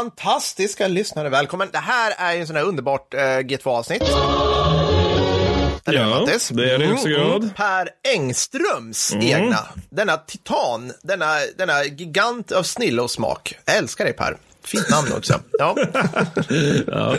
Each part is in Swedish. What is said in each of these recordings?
Fantastiska lyssnare, välkommen. Det här är ju en sån här underbart eh, G2-avsnitt. Eller hur, Ja, Mattis? det är det i högsta Mm, grad. mm. Per Engströms egna, denna titan, denna, denna gigant av snille och smak. Jag älskar dig Per. Fint namn också. Ja.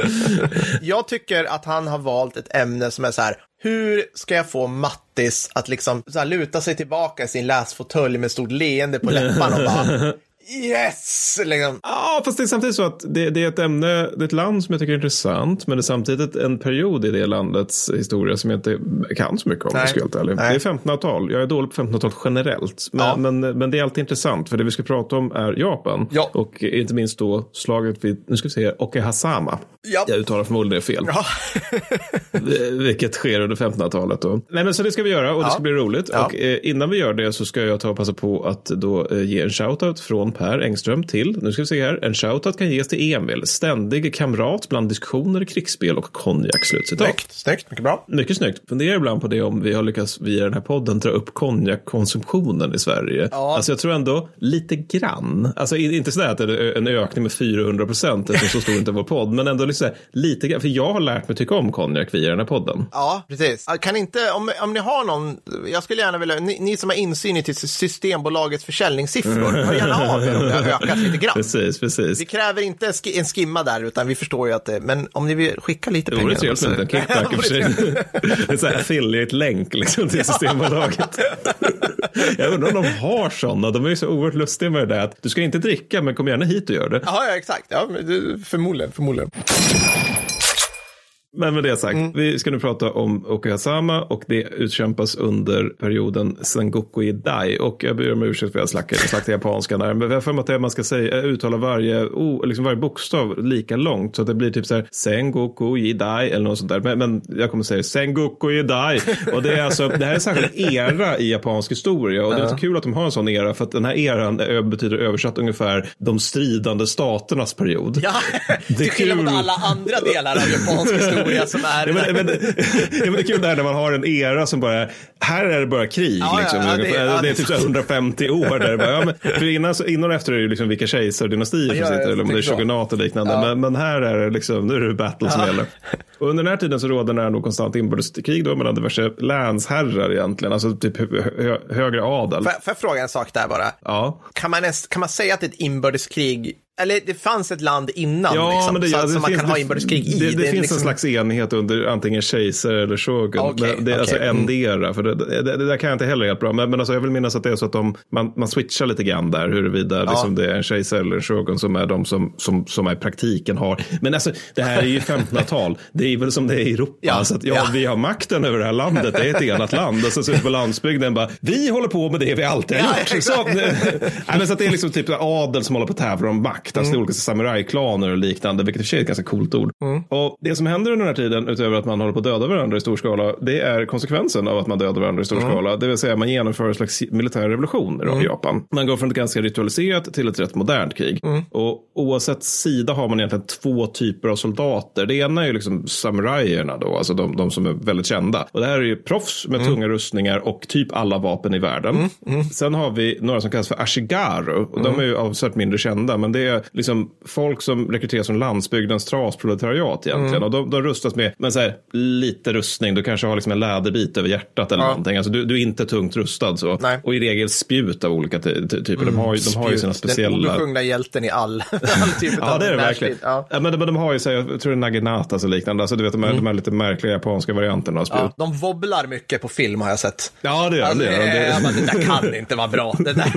Jag tycker att han har valt ett ämne som är så här, hur ska jag få Mattis att liksom så här, luta sig tillbaka i sin läsfåtölj med stort leende på läpparna och bara yes! Liksom. Ja, fast det är samtidigt så att det, det är ett ämne, det är ett land som jag tycker är intressant, men det är samtidigt en period i det landets historia som jag inte kan så mycket om, om jag ska. Nej. Det är 1500-tal, jag är dålig på 1500-talet generellt, men, Ja. men, men det är alltid intressant, för det vi ska prata om är Japan. Ja. Och inte minst då slaget vid, nu ska vi se, Okehasama. Ja. Jag uttalar förmodligen det fel. Ja. Vilket sker under 1500-talet då. Nej men så det ska vi göra och det ska bli roligt. Och eh, innan vi gör det så ska jag ta och passa på att då eh, ge en shoutout från Per Engström till, nu ska vi se här, en shoutout kan ges till Emil, ständig kamrat bland diskussioner, krigsspel och konjak. Snyggt, snyggt, mycket bra. Mycket snyggt. Funderar ibland på det om vi har lyckats via den här podden dra upp konjakkonsumtionen i Sverige. Ja. Alltså jag tror ändå lite grann. Alltså inte sådär att det är en ökning med 400 procent, så stor inte vår podd, men ändå lite, sådär, lite grann. För jag har lärt mig tycka om konjak via den här podden. Ja, precis. Kan inte, om, om ni har någon, jag skulle gärna vilja, ni, ni som har insyn i till Systembolagets försäljningssiffror, hör gärna av om det har ökat lite grann. Precis, precis. Vi kräver inte en ski- en skimma där, utan vi förstår ju att det, men om ni vill skicka lite Det pengar. vore trevligt med en kickback i och för sig. En sån här affiliate-länk liksom till Systembolaget. Jag undrar om de har sådana. De är ju så oerhört lustiga med det där att du ska inte dricka men kom gärna hit och gör det. Ja, ja, exakt. Ja, det- förmodligen, förmodligen. Men med det sagt, vi ska nu prata om Okayasama och det utkämpas under perioden Sengoku Dai. Och jag ber om ursäkt för att jag slackar, slackar japanska där. Men jag har för mig att det man ska säga, uttala varje, oh, liksom varje bokstav lika långt. Så att det blir typ så här Sengoku Dai eller något sånt där. Men, men jag kommer säga Sengoku Dai. Och det är alltså, det här är en särskild era i japansk historia. Och det är så kul att de har en sån era. För att den här eran betyder översatt ungefär de stridande staternas period. Ja, Det är till skillnad mot alla andra delar av japansk historia som är... Men, men, men det är kul där när man har en era som bara, här är det bara krig. Ja, liksom, ja, det- ja, det, är det- typ så här 150 år. Där det bara, men, för innan, innan och efter är det liksom vilka kejsardynastier som sitter, eller om det är shogunat och liknande. Men, här är det liksom, nu är det battle som gäller. Och under den här tiden så råder nära nog konstant inbördeskrig då mellan diverse länsherrar egentligen, alltså typ hö, hö, högre adel. Får jag fråga en sak där bara? Ja. Kan man, ens, kan man säga att det är ett inbördeskrig? Eller det fanns ett land innan Ja, liksom, men det, så, ja, det som man finns, kan ha det- inbördeskrig i. Det, det, finns liksom- en slags enighet under antingen kejsare eller shogun. Men det, är alltså okej, mm. endera, för det, där kan jag inte heller helt bra. Men, men alltså, jag vill minnas att det är så att de, man, man switchar lite grann där huruvida liksom det är en kejsare eller en shogun som är de som, som, som är i praktiken har. Men alltså, det här är ju 1500-tal. Det är väl som det är i Europa. Ja, Så att, ja, ja. vi har makten över det här landet. Det är ett enat land. Och så ser vi på landsbygden bara, vi håller på med det vi alltid har Ja, gjort. Så. Nej, men så att det är liksom typ adel som håller på att tävla om makt. Alltså det är olika samurajklaner och liknande, vilket i och för sig är ett ganska coolt ord. Och det som händer under den här tiden, utöver att man håller på att döda varandra i stor skala, det är konsekvensen av att man dödar varandra i stor skala. Det vill säga man genomför en slags militär revolution i Japan. Man går från ett ganska ritualiserat till ett rätt modernt krig. Och oavsett sida har man egentligen två typer av soldater. Det ena är liksom samurajerna då, alltså de, de som är väldigt kända. Och det här är ju proffs med tunga rustningar och typ alla vapen i världen. Sen har vi några som kallas för ashigaru. Och de är ju avsevärt mindre kända, men det är liksom folk som rekryteras från landsbygdens trasproletariat egentligen. Och de, de rustas med, men så här, lite rustning. Du kanske har liksom en läderbit över hjärtat eller Ja. någonting. Alltså du, du är inte tungt rustad så. Nej. Och i regel spjut av olika ty- ty- typer. De har, ju- de har ju sina Spjut, Den speciella... obesjungna hjälten i all, all typ Ja, av det är det verkligen. Ja. Ja. men, de, de har ju, så, här, jag tror det är naginatas och liknande. Alltså, du vet, de, här, de här lite märkliga japanska varianterna av spjut. Ja, de wobblar mycket på film har jag sett. Ja, det gör. Alltså, det gör de. Det- bara, det där kan inte vara bra. Det där.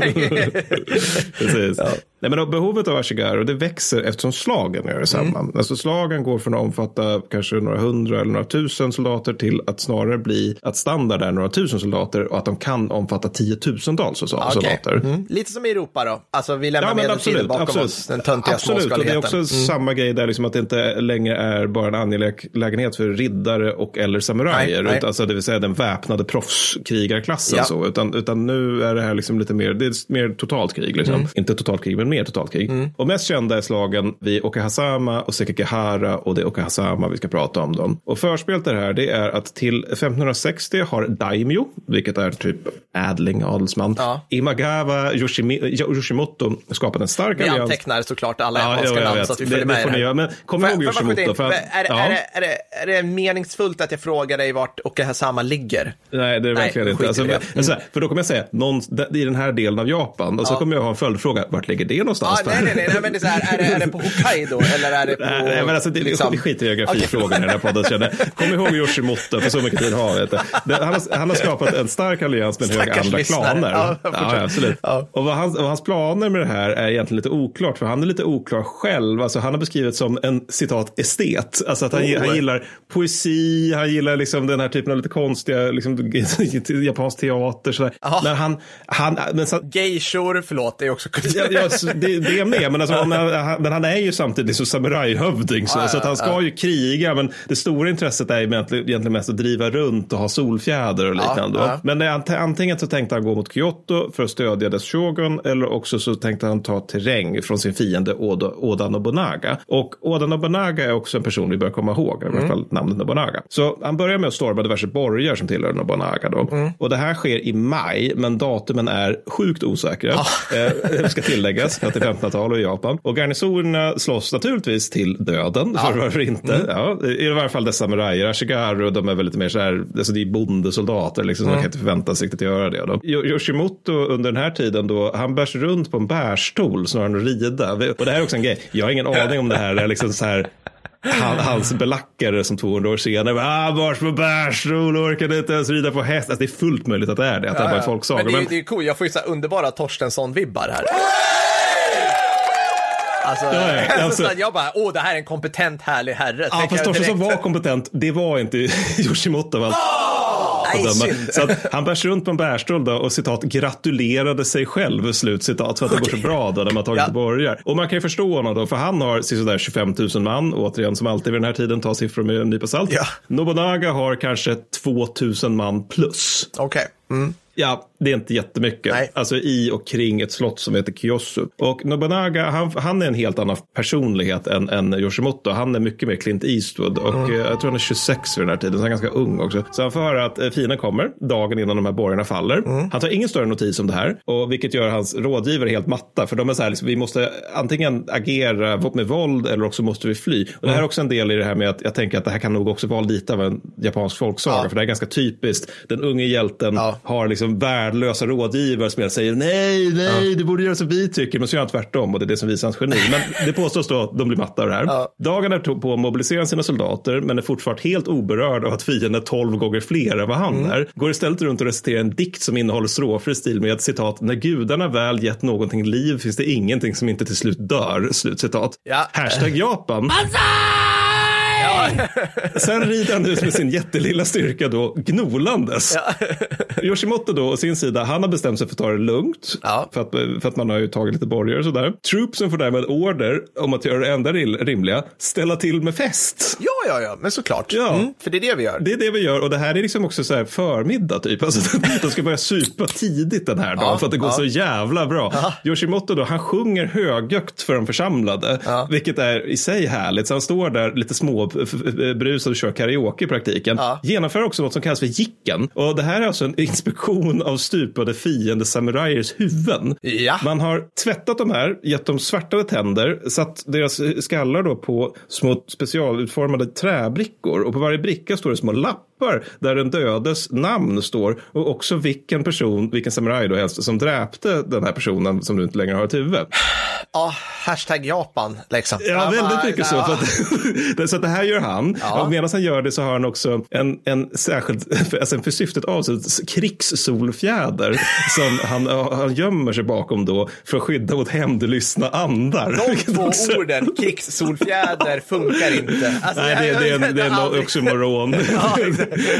Precis. Nej, men behovet av ashigaru det växer eftersom slagen gör detsamma. Mm. Alltså slagen går från att omfatta kanske några hundra eller några tusen soldater till att snarare bli att standard är några tusen soldater och att de kan omfatta tiotusentals soldater. Mm. Lite som i Europa då. Alltså vi lämnar Ja, medeltiden bakom absolut. oss. Den töntiga absolut. Och det är småskaligheten. också samma grej där, liksom att det inte längre är bara en angelägenhet för riddare och eller samurajer. Nej, nej. Alltså, det vill säga den väpnade proffskrigarklassen. Ja. Så, utan, utan nu är det här liksom lite mer, det är mer totalt krig. Liksom. Mm. Inte totalt krig, men mer totalt krig. Mm. Och mest kända är slagen vid Okahazama och Sekikahara och det är Okahazama vi ska prata om dem. Och förspelet det här det är att till 1560 har Daimyo, vilket är typ ädling, adelsman, ja. Imagawa Yoshimi, Yoshimoto skapat en stark vi allians. Vi antecknar såklart alla japanska ja, namn så att vi följer med. Det, det Men kom ihåg Yoshimoto. För, är, ja. är, det, är, det, är det meningsfullt att jag frågar dig vart Okahazama ligger? Nej, det är verkligen Nej, inte. Alltså, mm. alltså, för då kommer jag säga, någon, i den här delen av Japan, och så kommer jag ha en följdfråga, vart ligger det någonstans? Ja, nej, nej, nej, nej, men det är, så här, är, det, är det på Hokkaido eller är det på... Nej, men alltså, det, liksom... vi skiter i geografifrågorna okay. i den här podden, känner Kom ihåg Yoshimoto, för så mycket tid har vi inte. Han har, han har skapat en stark allians med en hög andra klaner. Ja, ja, absolut. Ja. Och vad hans, vad hans planer med det här är egentligen lite oklart, för han är lite oklar själv. Alltså, han har beskrivit som en citat estet, alltså att han, oh. han gillar poesi, han gillar liksom den här typen av lite konstiga, liksom, japansk teater. Sådär. Men han, han, men så, Geishor, förlåt, det är också ja, ja, det, det är med, men, alltså, men han är ju samtidigt så samurajhövding, så, så att han ska ju kriga, men det stora intresset är egentligen mest att driva runt och ha solfjäder och liknande. Men antingen så tänkte han gå mot Kyoto för att stödja dess shogun, eller också så tänkte han ta terräng från sin fiende Oda, Oda Nobunaga. Och Oda Nobunaga är också en person vi bör komma ihåg, i alla fall namnet Nobunaga. Så han börjar med att storma diverse borgar som tillhör Nobunaga. Då. Mm. Och det här sker i maj, men datumen är sjukt osäkra. Ah. Eh, ska tilläggas, 1500-tal och i Japan. Och garnisonerna slåss naturligtvis till döden, för ah. varför inte? Mm. Ja, I varje fall dessa samurajer. Ashigaru, de är väl lite mer så här, alltså det är bondesoldater, liksom, mm. man kan inte förvänta sig riktigt göra det. Då. Yoshimoto under den här tiden, då, han bärs runt på en bärstol snarare än att rida. Och det här är också en grej, jag har ingen aning om det här är liksom så här han, hans belackare som 200 år senare, ah, bars på bärstol, orkade inte ens rida på häst. Alltså, det är fullt möjligt att det är det, att ja, det är bara folksaga. Men det är, men... det är cool, jag får ju så underbara Torstensson-vibbar här. Alltså, ja, ja, alltså, så jag bara, åh, det här är en kompetent, härlig herre. Ja, fast Torstensson var kompetent, det var inte Yoshimoto. Va? Nej, så han bärs runt på en bärstol då och citat gratulerade sig själv, slut citat, för att okay. det går så bra då när man tagit ja. borgar. Och man kan ju förstå honom då, för han har sådär 25 000 man, återigen som alltid vid den här tiden, tar siffror med en nypa salt. Ja. Nobunaga har kanske 2 000 man plus. Okej. Okay. Mm. Ja, det är inte jättemycket. Nej. Alltså i och kring ett slott som heter Kyosu. Och Nobunaga, han, han är en helt annan personlighet än, än Yoshimoto. Han är mycket mer Clint Eastwood och mm. jag tror han är 26 vid den här tiden, så han är ganska ung också. Så han får höra att eh, fienden kommer dagen innan de här borgarna faller. Mm. Han tar ingen större notis om det här, och vilket gör hans rådgivare helt matta. För de är så här, liksom, vi måste antingen agera med våld eller också måste vi fly. Och det här är mm. också en del i det här med att jag tänker att det här kan nog också vara lite av en japansk folksaga. Ja. För det är ganska typiskt. Den unge hjälten ja. har liksom värld värdelösa rådgivare som säger nej, nej, ja. du borde göra som vi tycker, men så gör han tvärtom och det är det som visar hans geni. Men det påstås då att de blir matta av det här. Ja. Dagen är på att mobilisera sina soldater, men är fortfarande helt oberörd av att fienden är tolv gånger fler än vad han mm. är. Går istället runt och reciterar en dikt som innehåller strofer i stil med citat, när gudarna väl gett någonting liv finns det ingenting som inte till slut dör, slut citat. Ja. Hashtag Japan. Banzai! Sen rider han ut med sin jättelilla styrka då gnolandes. Ja. Yoshimoto då å sin sida, han har bestämt sig för att ta det lugnt. Ja. För, att, för att man har ju tagit lite borgar och sådär. Troopsen får därmed order om att göra det enda rimliga, ställa till med fest. Ja, ja, ja, men såklart. Ja. Mm, för det är det vi gör. Det är det vi gör och det här är liksom också så här förmiddag typ. Alltså, de ska börja supa tidigt den här dagen ja, för att det går ja. så jävla bra. Ja. Yoshimoto då, han sjunger högljutt för de församlade, vilket är i sig härligt. Så han står där lite små berusad och kör karaoke i praktiken. Ja. Genomför också något som kallas för jicken. Och det här är alltså en inspektion av stupade fiende samurajers huvuden. Ja. Man har tvättat de här, gett dem svärtade tänder, satt deras skallar då på små specialutformade träbrickor och på varje bricka står det små lappar lappar där den dödes namn står och också vilken person, vilken samuraj då helst, som dräpte den här personen som du inte längre har ett huvud. Ja, hashtag Japan liksom. Ja, väldigt mycket så. För att, så att det här gör han. Ja. Och medan han gör det så har han också en, en särskild, alltså för syftet av sig, krigssolfjäder som han, han gömmer sig bakom då för att skydda mot hämndlystna andar. De två också... orden, krigssolfjäder, funkar inte. Alltså, Nej, det, det, är en, det är en oxymoron. Ja,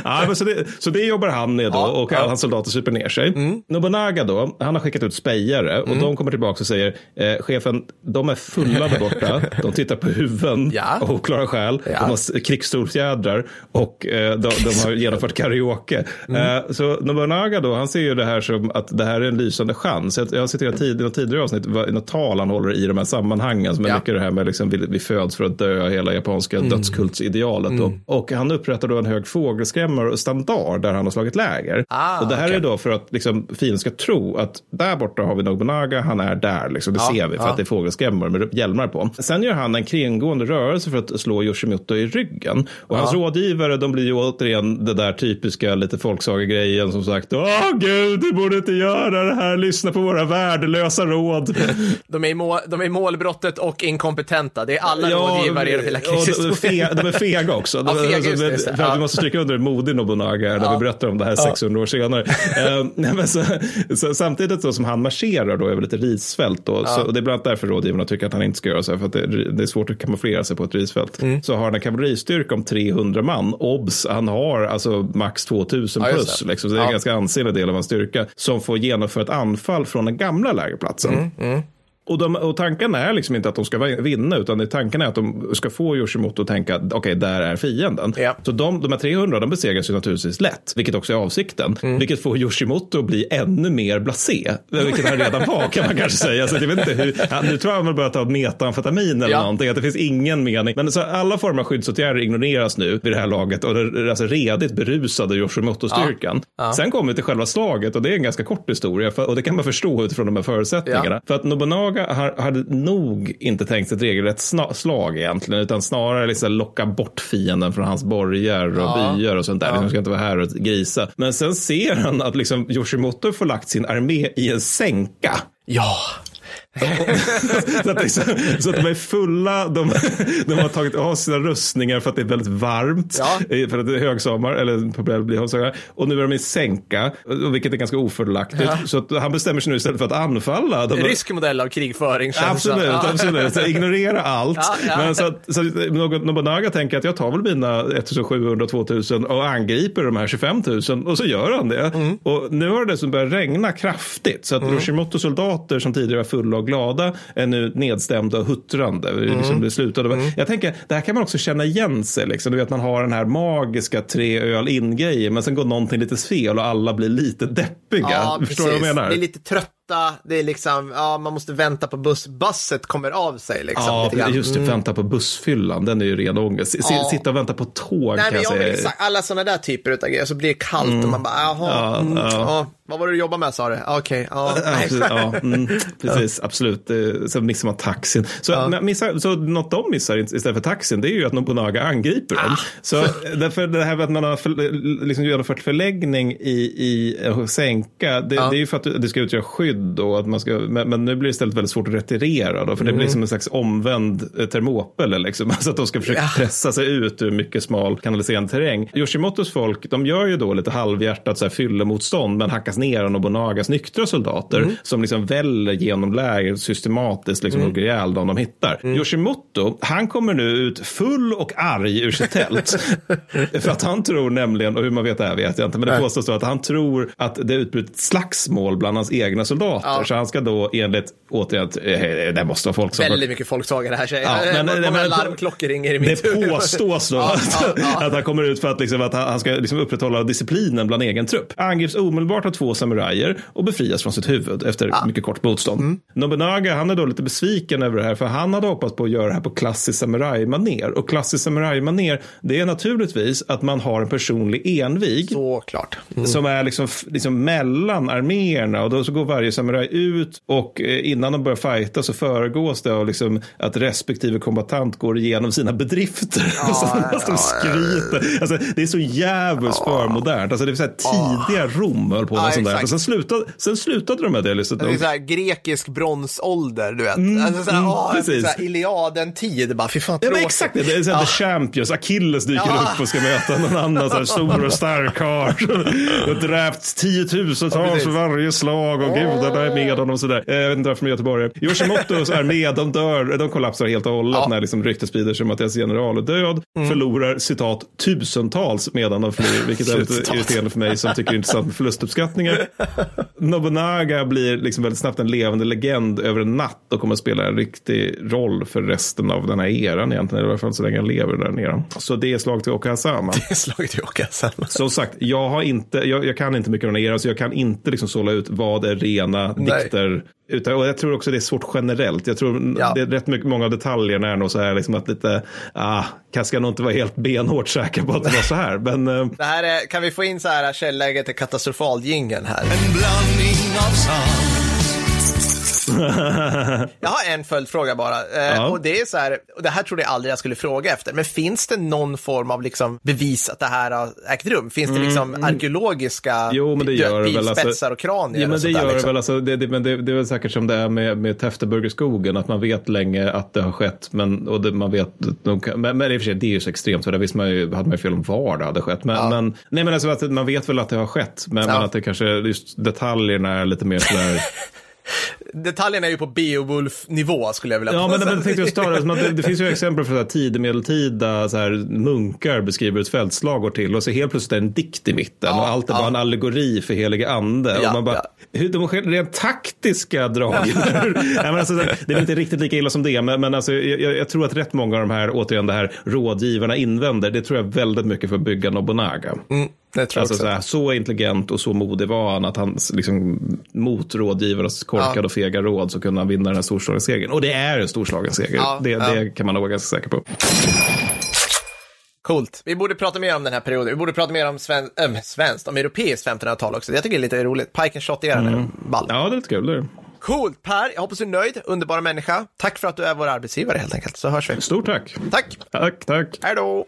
ja, men så, det, så det jobbar han med då Ja, och ja. Mm. hans soldater super ner sig. Nobunaga då, han har skickat ut spejare och Mm. de kommer tillbaka och säger eh, chefen, de är fulla där borta. De tittar på huvuden Ja. och oklara själ. Ja. De har krigsstolsfjädrar och eh, de, de har genomfört karaoke. Mm. Eh, så Nobunaga då, han ser ju det här som att det här är en lysande chans. Jag, jag har citerat tid, i något tidigare avsnitt, vad- i något tal han håller i de här sammanhangen som är Ja. mycket det här med liksom, vi, vi föds för att dö, hela japanska Mm. dödskultsidealet. Då. Och han upprättar då en hög fågelskrämmarstandard där han har slagit läger. Ah, och det här okej. är då för att liksom, fienden ska tro att där borta har vi Nobunaga, han är där. Liksom. Det Ja, ser vi för ja. att det är fågelskrämmor med hjälmar på. Sen gör han en kringgående rörelse för att slå Yoshimoto i ryggen. Och hans rådgivare, de blir ju återigen det där typiska lite folksaga-grejen som sagt, åh gud, du borde inte göra det här, lyssna på våra värdelösa råd. De är, mål, de är målbrottet och inkompetenta. Det är alla rådgivare i hela och krigshistorien. de är fega också. Ja, fega, Alltså, just just Ja. vi måste stryka under hur modig Nobunaga är när Ja. vi berättar om det här 600 år senare. Men så, så, samtidigt då som han marscherar då över ett risfält. Då, så, och det är bland annat därför rådgivarna tycker att han inte ska göra så här, för att det, det är svårt att kamouflera sig på ett risfält. Mm. Så har han en kavalleristyrka om 300 man. Obs, han har alltså max 2000 Ja, just plus. det. Liksom, så det är en Ja. ganska ansenlig del av hans styrka som får genomföra ett anfall från den gamla lägerplatsen. Mm, Och, de, och tanken är liksom inte att de ska vinna, utan tanken är att de ska få Yoshimoto att tänka att okej, där är fienden. Ja. Så de, de här 300, de besegras ju naturligtvis lätt, vilket också är avsikten. Mm. Vilket får Yoshimoto att bli ännu mer blasé, vilket han redan var kan man kanske säga. Så jag vet inte hur, han, nu tror jag han börjar ta metamfetamin eller Ja. någonting, att det finns ingen mening. Men så alla former av skyddsåtgärder ignoreras nu vid det här laget och det är alltså redigt berusade Yoshimoto-styrkan. Ja. Ja. Sen kommer vi till själva slaget och det är en ganska kort historia och det kan man förstå utifrån de här förutsättningarna. Ja. För att Nobunaga hade nog inte tänkt sig ett regelrätt slag egentligen, utan snarare liksom locka bort fienden från hans borgar och Ja. byar och sånt där. Ja. De ska inte vara här och grisa. Men sen ser han att liksom Yoshimoto får lagt sin armé i en sänka. Ja. så, att liksom, så att de är fulla, de, de har tagit av sina rustningar för att det är väldigt varmt, Ja. för att det är högsommar, eller på blir högsommar, och nu är de i sänka, vilket är ganska ofördelaktigt. Ja. Så att han bestämmer sig nu istället för att anfalla. De, Rysk modell av krigföring Absolut. Ja. absolut. Så ignorera allt. Men så att, så att Nobunaga tänker att jag tar väl mina 1700-2000 och angriper de här 25 000 och så gör han det. Mm. Och nu har det dessutom börjat regna kraftigt så att Yoshimotos soldater som tidigare var fulla och glada är nu nedstämda och huttrande. Det är Mm. Liksom det slutade. Jag tänker, det här kan man också känna igen sig. Liksom. Du vet, man har den här magiska tre öl in-grejen men sen går någonting lite fel och alla blir lite deppiga. Ja, Förstår du vad jag menar? Det är lite trötta, det är liksom, ja, man måste vänta på buss. Busset kommer av sig liksom. Ja, just det. Vänta på bussfyllan, den är ju ren ångest. S- Ja. Sitta och vänta på tåg Nej, kan men jag säga. exakt, alla sådana där typer av grejer, så blir det kallt och man bara, jaha, Ja, mm, ja. Ja. vad var det du jobbade med sa du? Ja, Okej, ja. Ja, precis, ja, mm, precis absolut. Eh, Sen missar man taxin. Så, men missar, så något de missar istället för taxin, det är ju att Nobunaga angriper dem. Så därför det här med att man har för, liksom genomfört förläggning i, i eh, sänka, det, det är ju för att det ska utgöra skydd. Och att man ska, men, men nu blir det istället väldigt svårt att retirera. Då, för det blir som en slags omvänd eh, termopel. Liksom. Alltså att de ska försöka Ja. pressa sig ut ur mycket smal kanaliserande terräng. Yoshimotos folk, de gör ju då lite halvhjärtat så här fyllemotstånd, men hackas ner av Nobunagas nyktra soldater som liksom väller genom läger systematiskt, liksom hugger ihjäl dem de hittar. Yoshimoto, han kommer nu ut full och arg ur sitt tält. För att han tror nämligen, och hur man vet det här vet jag inte, men det påstås då att han tror att det är utbrutit slagsmål bland hans egna soldater. Ja. Så han ska då enligt, återigen, eh, det måste vara folk som Väldigt mycket folksaga det här säger Ja, men- Många larmklockor ringer i det mitt huvud. påstås då Ja, att, ja, att han kommer ut för att, liksom, att han han ska liksom upprätthålla disciplinen bland egen trupp. Angrips omedelbart av två samurajer och befrias från sitt huvud efter mycket kort motstånd. Mm. Nobunaga han är då lite besviken över det här för han hade hoppats på att göra det här på klassisk samurajmaner. Och klassisk samurajmaner det är naturligtvis att man har en personlig envig Såklart. som är liksom, liksom mellan arméerna och då så går varje samuraj ut och eh, innan de börjar fighta så föregås det av liksom att respektive kombatant går igenom sina bedrifter. så att de skryter. Alltså, det är så jävligt för modernt. Alltså, det så här tidiga Rom höll på med och sånt där. Och sen slutade, sen slutade de med det. Liksom. Det är så här grekisk bronsålder, du vet. alltså, så här, mm, åh, precis. så här, Iliaden-tid, bara fy fan Ja, men exakt, det är så här, The Champions, Achilles dyker Ja. upp och ska möta någon annan så här, stor och stark karl. Har dräpts tiotusentals för varje slag och gudarna är med honom och sådär. Eh, Jag vet inte varför de är göteborgare. Yoshimoto är med, de dör, de kollapsar helt och hållet Ja. när liksom ryktet sprider sig om att deras general är död. Förlorar citat tusentals medan de flyr, vilket är lite irriterande för mig som tycker det är intressant med förlustuppskattningar. Nobunaga blir liksom väldigt snabbt en levande legend över en natt och kommer att spela en riktig roll för resten av den här eran egentligen, i alla fall så länge han lever den eran. Så det är slag till Okazama. Slaget i Åkasen. Som sagt, jag, har inte, jag, jag kan inte mycket om den här eran, så jag kan inte liksom sålla ut vad är rena Nej. dikter. Utan, och jag tror också det är svårt generellt. Jag tror Ja. det är rätt mycket, många av detaljerna är nog så här liksom att lite, ah, kanske ska nog inte vara helt benhårt säker på att det var så här. Men eh, Det här är, kan vi få in så här källäget till katastrofal-jingeln här? En blandning av sant Jag har en följdfråga bara. Eh, Ja. Och det är så här, och det här trodde jag aldrig jag skulle fråga efter, men finns det någon form av liksom bevis att det här har ägt rum? Finns det liksom arkeologiska Mm. Jo, men det gör bilspetsar alltså. och kranier Ja, men det där, gör det liksom? väl. Alltså, det, det, men det, det är väl säkert som det är med, med Täfteburgerskogen, att man vet länge att det har skett, men, och det, man vet, de men, men i och för sig, det är ju så extremt, för det visste man ju, hade man ju fel om var det hade skett. Men, Ja. men, nej, men alltså, att man vet väl att det har skett, men, men att det kanske, just detaljerna är lite mer sådär. Detaljerna är ju på Beowulf-nivå skulle jag vilja Ja, men, men jag tänkte just ta det. Alltså, det. Det finns ju exempel här, tidemedeltida så här, munkar beskriver ett fältslag går till och så helt plötsligt är det en dikt i mitten Ja, och allt är bara ja. en allegori för helige ande. Ja, och man bara, ja. hur de rent taktiska dragen. Men alltså, det är inte riktigt lika illa som det, men, men alltså, jag, jag tror att rätt många av de här, återigen det här rådgivarna invänder, det tror jag väldigt mycket för att bygga Nobunaga. Mm, Alltså, så, här, så intelligent och så modig var han att han liksom, mot rådgivarnas korkade Ja. och fega råd så kunde han vinna den här storslagen segern. Och det är en storslagen seger. Ja, det, ja. det kan man nog vara ganska säker på. Coolt. Vi borde prata mer om den här perioden. Vi borde prata mer om sven äh, svenskt, om europeiskt 1500-tal också. Jag tycker det är lite roligt. Pike and shot-eran är ball. Ja, det är lite kul. Det är. det. Coolt, Per. Jag hoppas du är nöjd. Underbara människa. Tack för att du är vår arbetsgivare helt enkelt, så hörs vi. Stort tack. Tack. Tack, tack. Hej då.